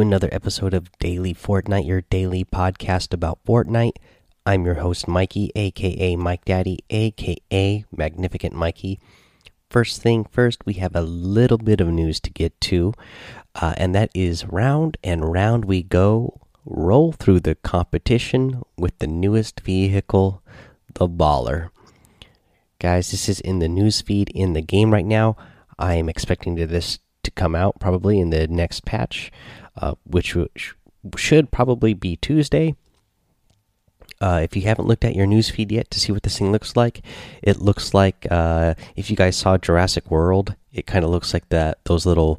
Another episode of Daily Fortnite, your daily podcast about Fortnite. I'm your host, Mikey, aka Mike Daddy, aka Magnificent Mikey. First thing first, we have a little bit of news to get to, uh, and that is round and round we go. Roll through the competition with the newest vehicle, the Baller. Guys, this is in the news feed in the game right now. I am expecting this to come out probably in the next patch, uh, which should probably be Tuesday. Uh, if you haven't looked at your newsfeed yet to see what this thing looks like, it looks like uh, if you guys saw Jurassic World, it kind of looks like that those little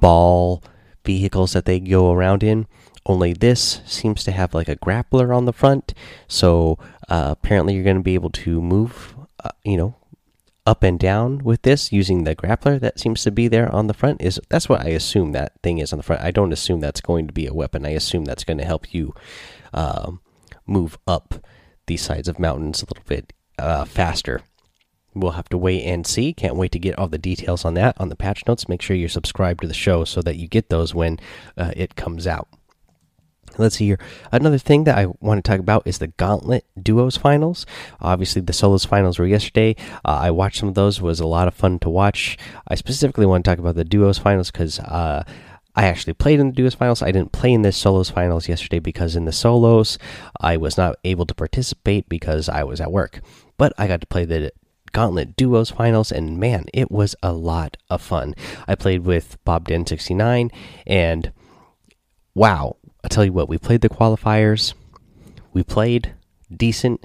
ball vehicles that they go around in. Only this seems to have like a grappler on the front, so uh, apparently you're going to be able to move, uh, you know, up and down with this using the grappler that seems to be there on the front is that's what I assume that thing is on the front. I don't assume that's going to be a weapon. I assume that's going to help you um, move up these sides of mountains a little bit uh, faster. We'll have to wait and see. Can't wait to get all the details on that on the patch notes. Make sure you're subscribed to the show so that you get those when uh, it comes out. Let's see here. Another thing that I want to talk about is the Gauntlet Duos finals. Obviously, the solos finals were yesterday. Uh, I watched some of those; it was a lot of fun to watch. I specifically want to talk about the Duos finals because uh, I actually played in the Duos finals. I didn't play in the solos finals yesterday because in the solos I was not able to participate because I was at work. But I got to play the Gauntlet Duos finals, and man, it was a lot of fun. I played with Bob Den 69 and wow I tell you what, we played the qualifiers. We played decent.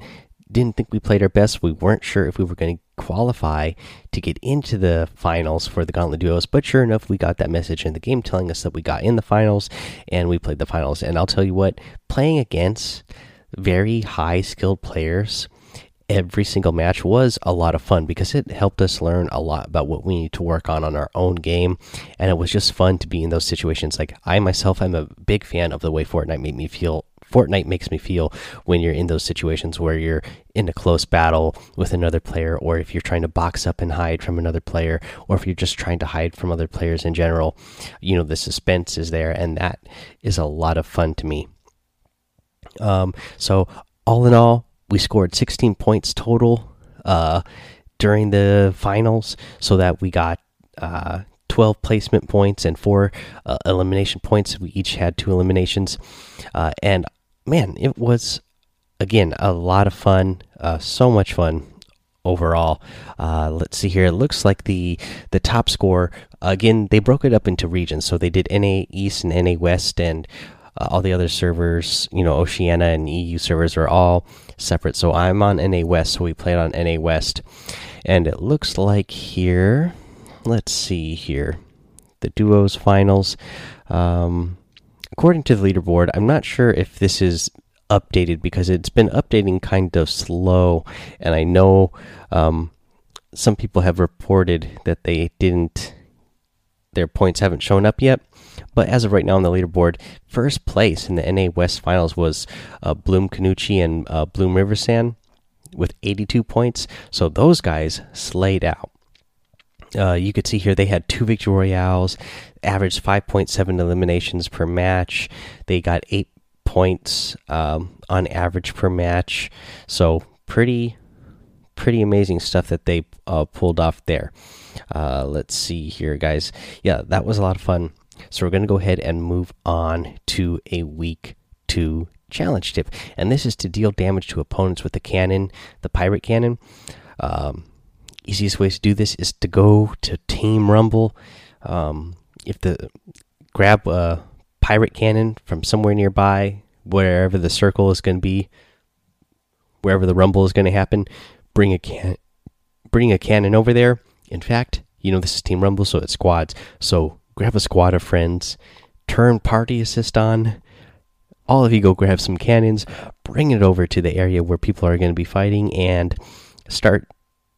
Didn't think we played our best. We weren't sure if we were going to qualify to get into the finals for the Gauntlet Duos, but sure enough, we got that message in the game telling us that we got in the finals and we played the finals. And I'll tell you what, playing against very high skilled players every single match was a lot of fun because it helped us learn a lot about what we need to work on on our own game. And it was just fun to be in those situations. Like i myself i'm a big fan of the way fortnite made me feel fortnite makes me feel when you're in those situations where you're in a close battle with another player or if you're trying to box up and hide from another player or if you're just trying to hide from other players in general you know the suspense is there and that is a lot of fun to me. Um so all in all we scored 16 points total uh, during the finals, so that we got uh, 12 placement points and four uh, elimination points. We each had two eliminations, uh, and man, it was again a lot of fun. Uh, so much fun overall. Uh, let's see here. It looks like the the top score again. They broke it up into regions, so they did NA East and NA West, and uh, all the other servers, you know, Oceania and EU servers are all separate. So I'm on NA West, so we played on NA West. And it looks like here, let's see here, the duos finals. Um, according to the leaderboard, I'm not sure if this is updated because it's been updating kind of slow. And I know um, some people have reported that they didn't, their points haven't shown up yet. But as of right now on the leaderboard, first place in the NA West Finals was uh, Bloom Canucci and uh, Bloom Riversan with 82 points. So those guys slayed out. Uh, you could see here they had two victory royales, averaged 5.7 eliminations per match. They got eight points um, on average per match. So pretty, pretty amazing stuff that they uh, pulled off there. Uh, let's see here, guys. Yeah, that was a lot of fun. So we're going to go ahead and move on to a week two challenge tip, and this is to deal damage to opponents with the cannon, the pirate cannon. Um, easiest way to do this is to go to Team Rumble. Um, if the grab a pirate cannon from somewhere nearby, wherever the circle is going to be, wherever the rumble is going to happen, bring a can, bring a cannon over there. In fact, you know this is Team Rumble, so it's squads. So grab a squad of friends, turn party assist on. All of you go grab some cannons, bring it over to the area where people are going to be fighting, and start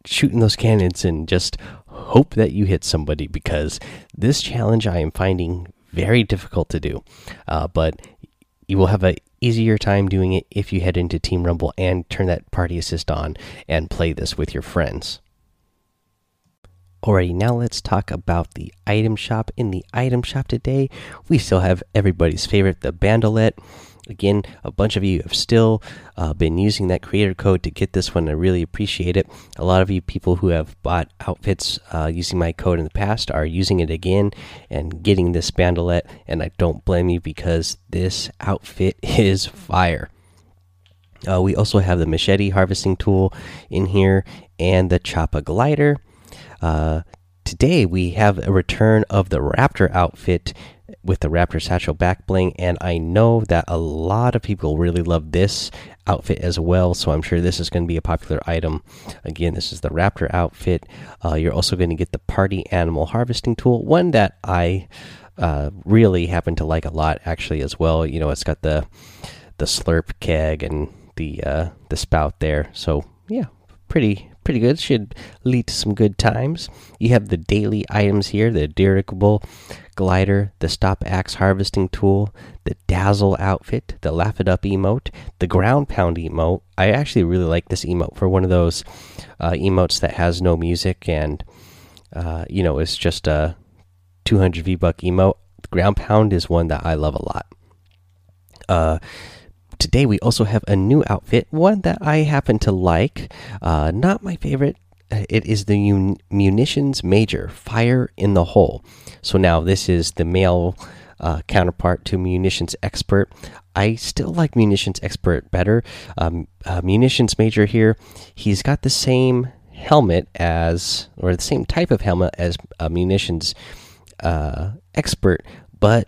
shooting those cannons and just hope that you hit somebody because this challenge I am finding very difficult to do. Uh, but you will have an easier time doing it if you head into Team Rumble and turn that party assist on and play this with your friends. Alrighty, now let's talk about the item shop. In the item shop today, we still have everybody's favorite, the Bandolette. Again, a bunch of you have still uh, been using that creator code to get this one. I really appreciate it. A lot of you people who have bought outfits uh, using my code in the past are using it again and getting this Bandolette, and I don't blame you because this outfit is fire. Uh, we also have the machete harvesting tool in here and the Choppa glider. Uh, today we have a return of the Raptor outfit with the Raptor satchel back bling, and I know that a lot of people really love this outfit as well. So I'm sure this is going to be a popular item. Again, this is the Raptor outfit. Uh, you're also going to get the Party Animal Harvesting Tool, one that I uh, really happen to like a lot actually as well. You know, it's got the the slurp keg and the uh, the spout there. So yeah, pretty pretty good. Should lead to some good times. You have the daily items here: the dirigible glider, the stop axe harvesting tool, the dazzle outfit, the laugh it up emote, the ground pound emote. I actually really like this emote for one of those uh, emotes that has no music and uh, you know it's just a 200 V buck emote. The ground pound is one that I love a lot. Uh, today we also have a new outfit, one that I happen to like. Uh, not my favorite. Uh, it is the munitions major, fire in the hole. So now this is the male uh, counterpart to munitions expert. I still like munitions expert better. Um, uh, munitions major here, he's got the same helmet as, or the same type of helmet as munitions uh, expert, but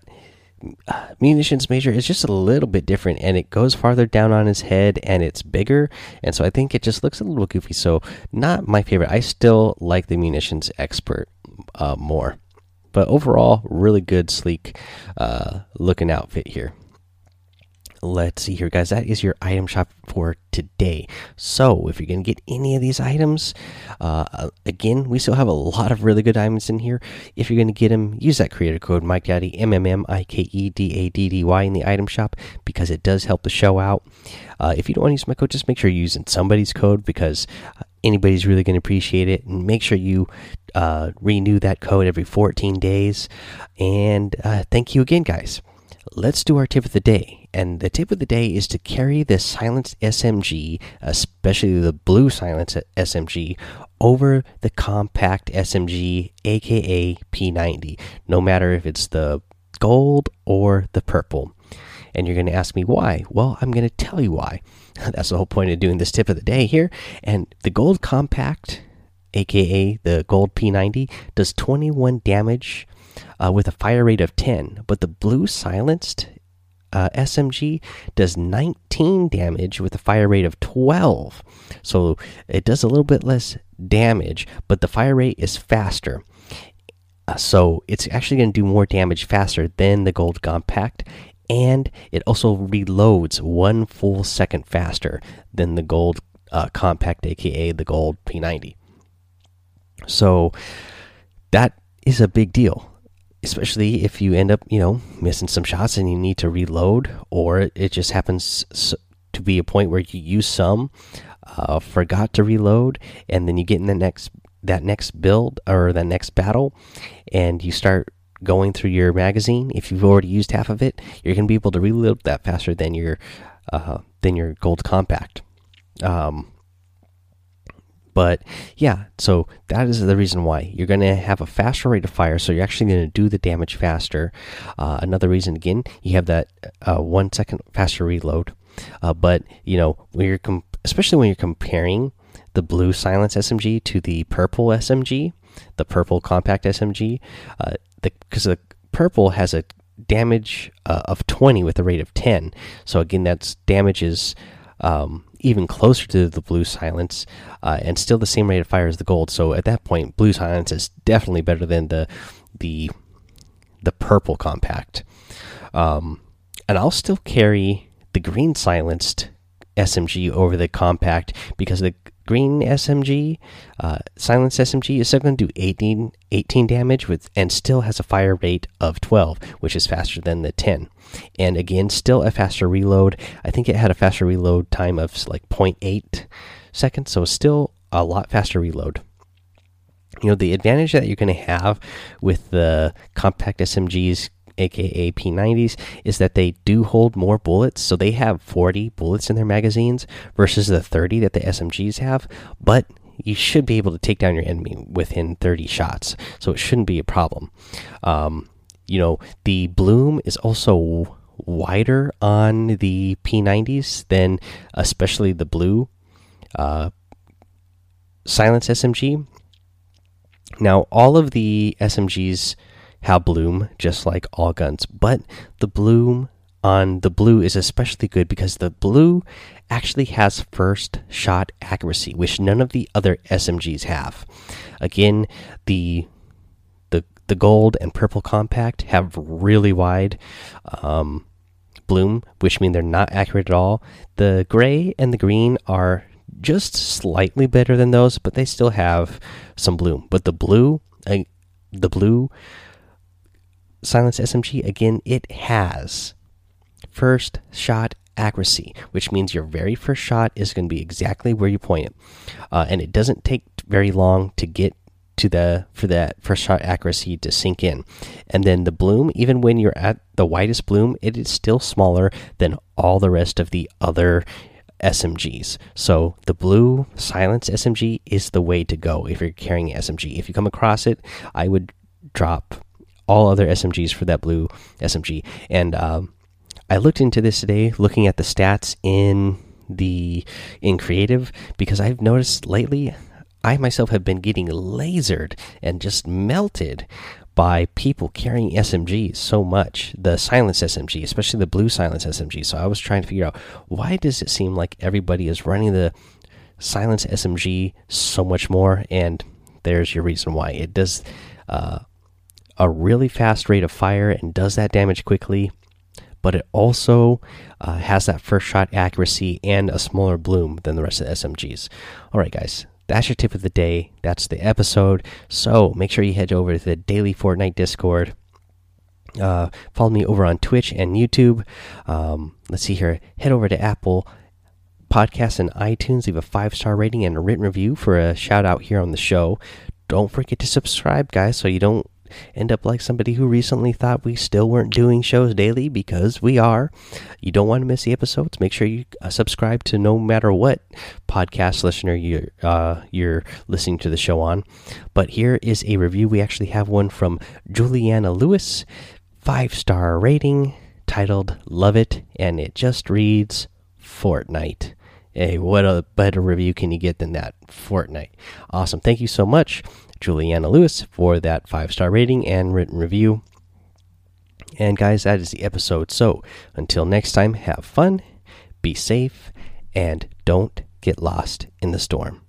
munitions major is just a little bit different and it goes farther down on his head and it's bigger and so i think it just looks a little goofy. So not my favorite. I still like the munitions expert uh, more. But overall really good sleek uh, looking outfit here let's see here guys. That is your item shop for today. So if you're gonna get any of these items uh, again we still have a lot of really good items in here. If you're gonna get them use that creator code mike daddy m-m-m-i-k-e-d-a-d-d-y in the item shop because it does help the show out. Uh, if you don't want to use my code just make sure you're using somebody's code because anybody's really going to appreciate it. And make sure you uh, renew that code every 14 days. And uh, thank you again guys. Let's do our tip of the day. And the tip of the day is to carry the silenced SMG, especially the blue silenced SMG, over the compact SMG, aka P90, no matter if it's the gold or the purple. And you're going to ask me why? Well, I'm going to tell you why. That's the whole point of doing this tip of the day here. And the gold compact, aka the gold P90, does 21 damage uh, with a fire rate of 10, but the blue silenced uh, SMG does 19 damage with a fire rate of 12. So it does a little bit less damage, but the fire rate is faster. Uh, so it's actually going to do more damage faster than the gold compact, and it also reloads one full second faster than the gold uh, compact, aka the gold P90. So that is a big deal especially if you end up, you know, missing some shots and you need to reload, or it just happens to be a point where you use some, uh, forgot to reload, and then you get in the next that next build or that next battle, and you start going through your magazine. If you've already used half of it, you're gonna be able to reload that faster than your uh, than your gold compact. Um, but yeah, so that is the reason why you're going to have a faster rate of fire. So you're actually going to do the damage faster. Uh, another reason, again, you have that uh, one second faster reload. Uh, but you know, when you're especially when you're comparing the blue silence SMG to the purple SMG, the purple compact SMG, because uh, the, the purple has a damage uh, of 20 with a rate of 10. So again, that's damages. Um, even closer to the blue silence uh, and still the same rate of fire as the gold. So at that point, blue silence is definitely better than the the the purple compact. Um, and I'll still carry the green silenced SMG over the compact because the green SMG, uh, silenced SMG, is still going to do 18, 18 damage with and still has a fire rate of 12, which is faster than the 10. And again, still a faster reload. I think it had a faster reload time of like 0.8 seconds, so still a lot faster reload. you know the advantage that you're going to have with the compact SMGs aka P90s is that they do hold more bullets. So they have 40 bullets in their magazines versus the 30 that the SMGs have. But you should be able to take down your enemy within 30 shots. So it shouldn't be a problem. Um, you know the bloom is also wider on the P90s than especially the blue uh, silence SMG now, all of the SMGs have bloom, just like all guns, but the bloom on the blue is especially good because the blue actually has first shot accuracy, which none of the other SMGs have. Again, the the the gold and purple compact have really wide um, bloom, which mean they're not accurate at all. The gray and the green are just slightly better than those, but they still have some bloom. But the blue, uh, the blue silence SMG again, it has first shot accuracy, which means your very first shot is going to be exactly where you point it, uh, and it doesn't take very long to get to the for that first shot accuracy to sink in. And then the bloom, even when you're at the widest bloom, it is still smaller than all the rest of the other SMGs. So the blue silence SMG is the way to go if you're carrying SMG. If you come across it, I would drop all other SMGs for that blue SMG. And um, I looked into this today, looking at the stats in the in creative because I've noticed lately I myself have been getting lasered and just melted by people carrying SMGs so much, the silence SMG, especially the blue silence SMG. So I was trying to figure out why does it seem like everybody is running the silence SMG so much more, and there's your reason why. It does uh, a really fast rate of fire and does that damage quickly, but it also uh, has that first shot accuracy and a smaller bloom than the rest of the SMGs. All right, guys, that's your tip of the day. That's the episode. So make sure you head over to the daily Fortnite Discord. Uh, follow me over on Twitch and YouTube. Um, let's see here. Head over to Apple Podcasts and iTunes. Leave a five star rating and a written review for a shout out here on the show. Don't forget to subscribe, guys, so you don't end up like somebody who recently thought we still weren't doing shows daily because we are. You don't want to miss the episodes. Make sure you uh, subscribe to no matter what podcast listener you're uh, you're listening to the show on. But here is a review. We actually have one from Juliana Lewis, five star rating, titled "Love It," and it just reads Fortnite. Hey, what a better review can you get than that? Fortnite. Awesome. Thank you so much. Juliana Lewis for that five star rating and written review. And guys, that is the episode. So until next time, have fun, be safe, and don't get lost in the storm.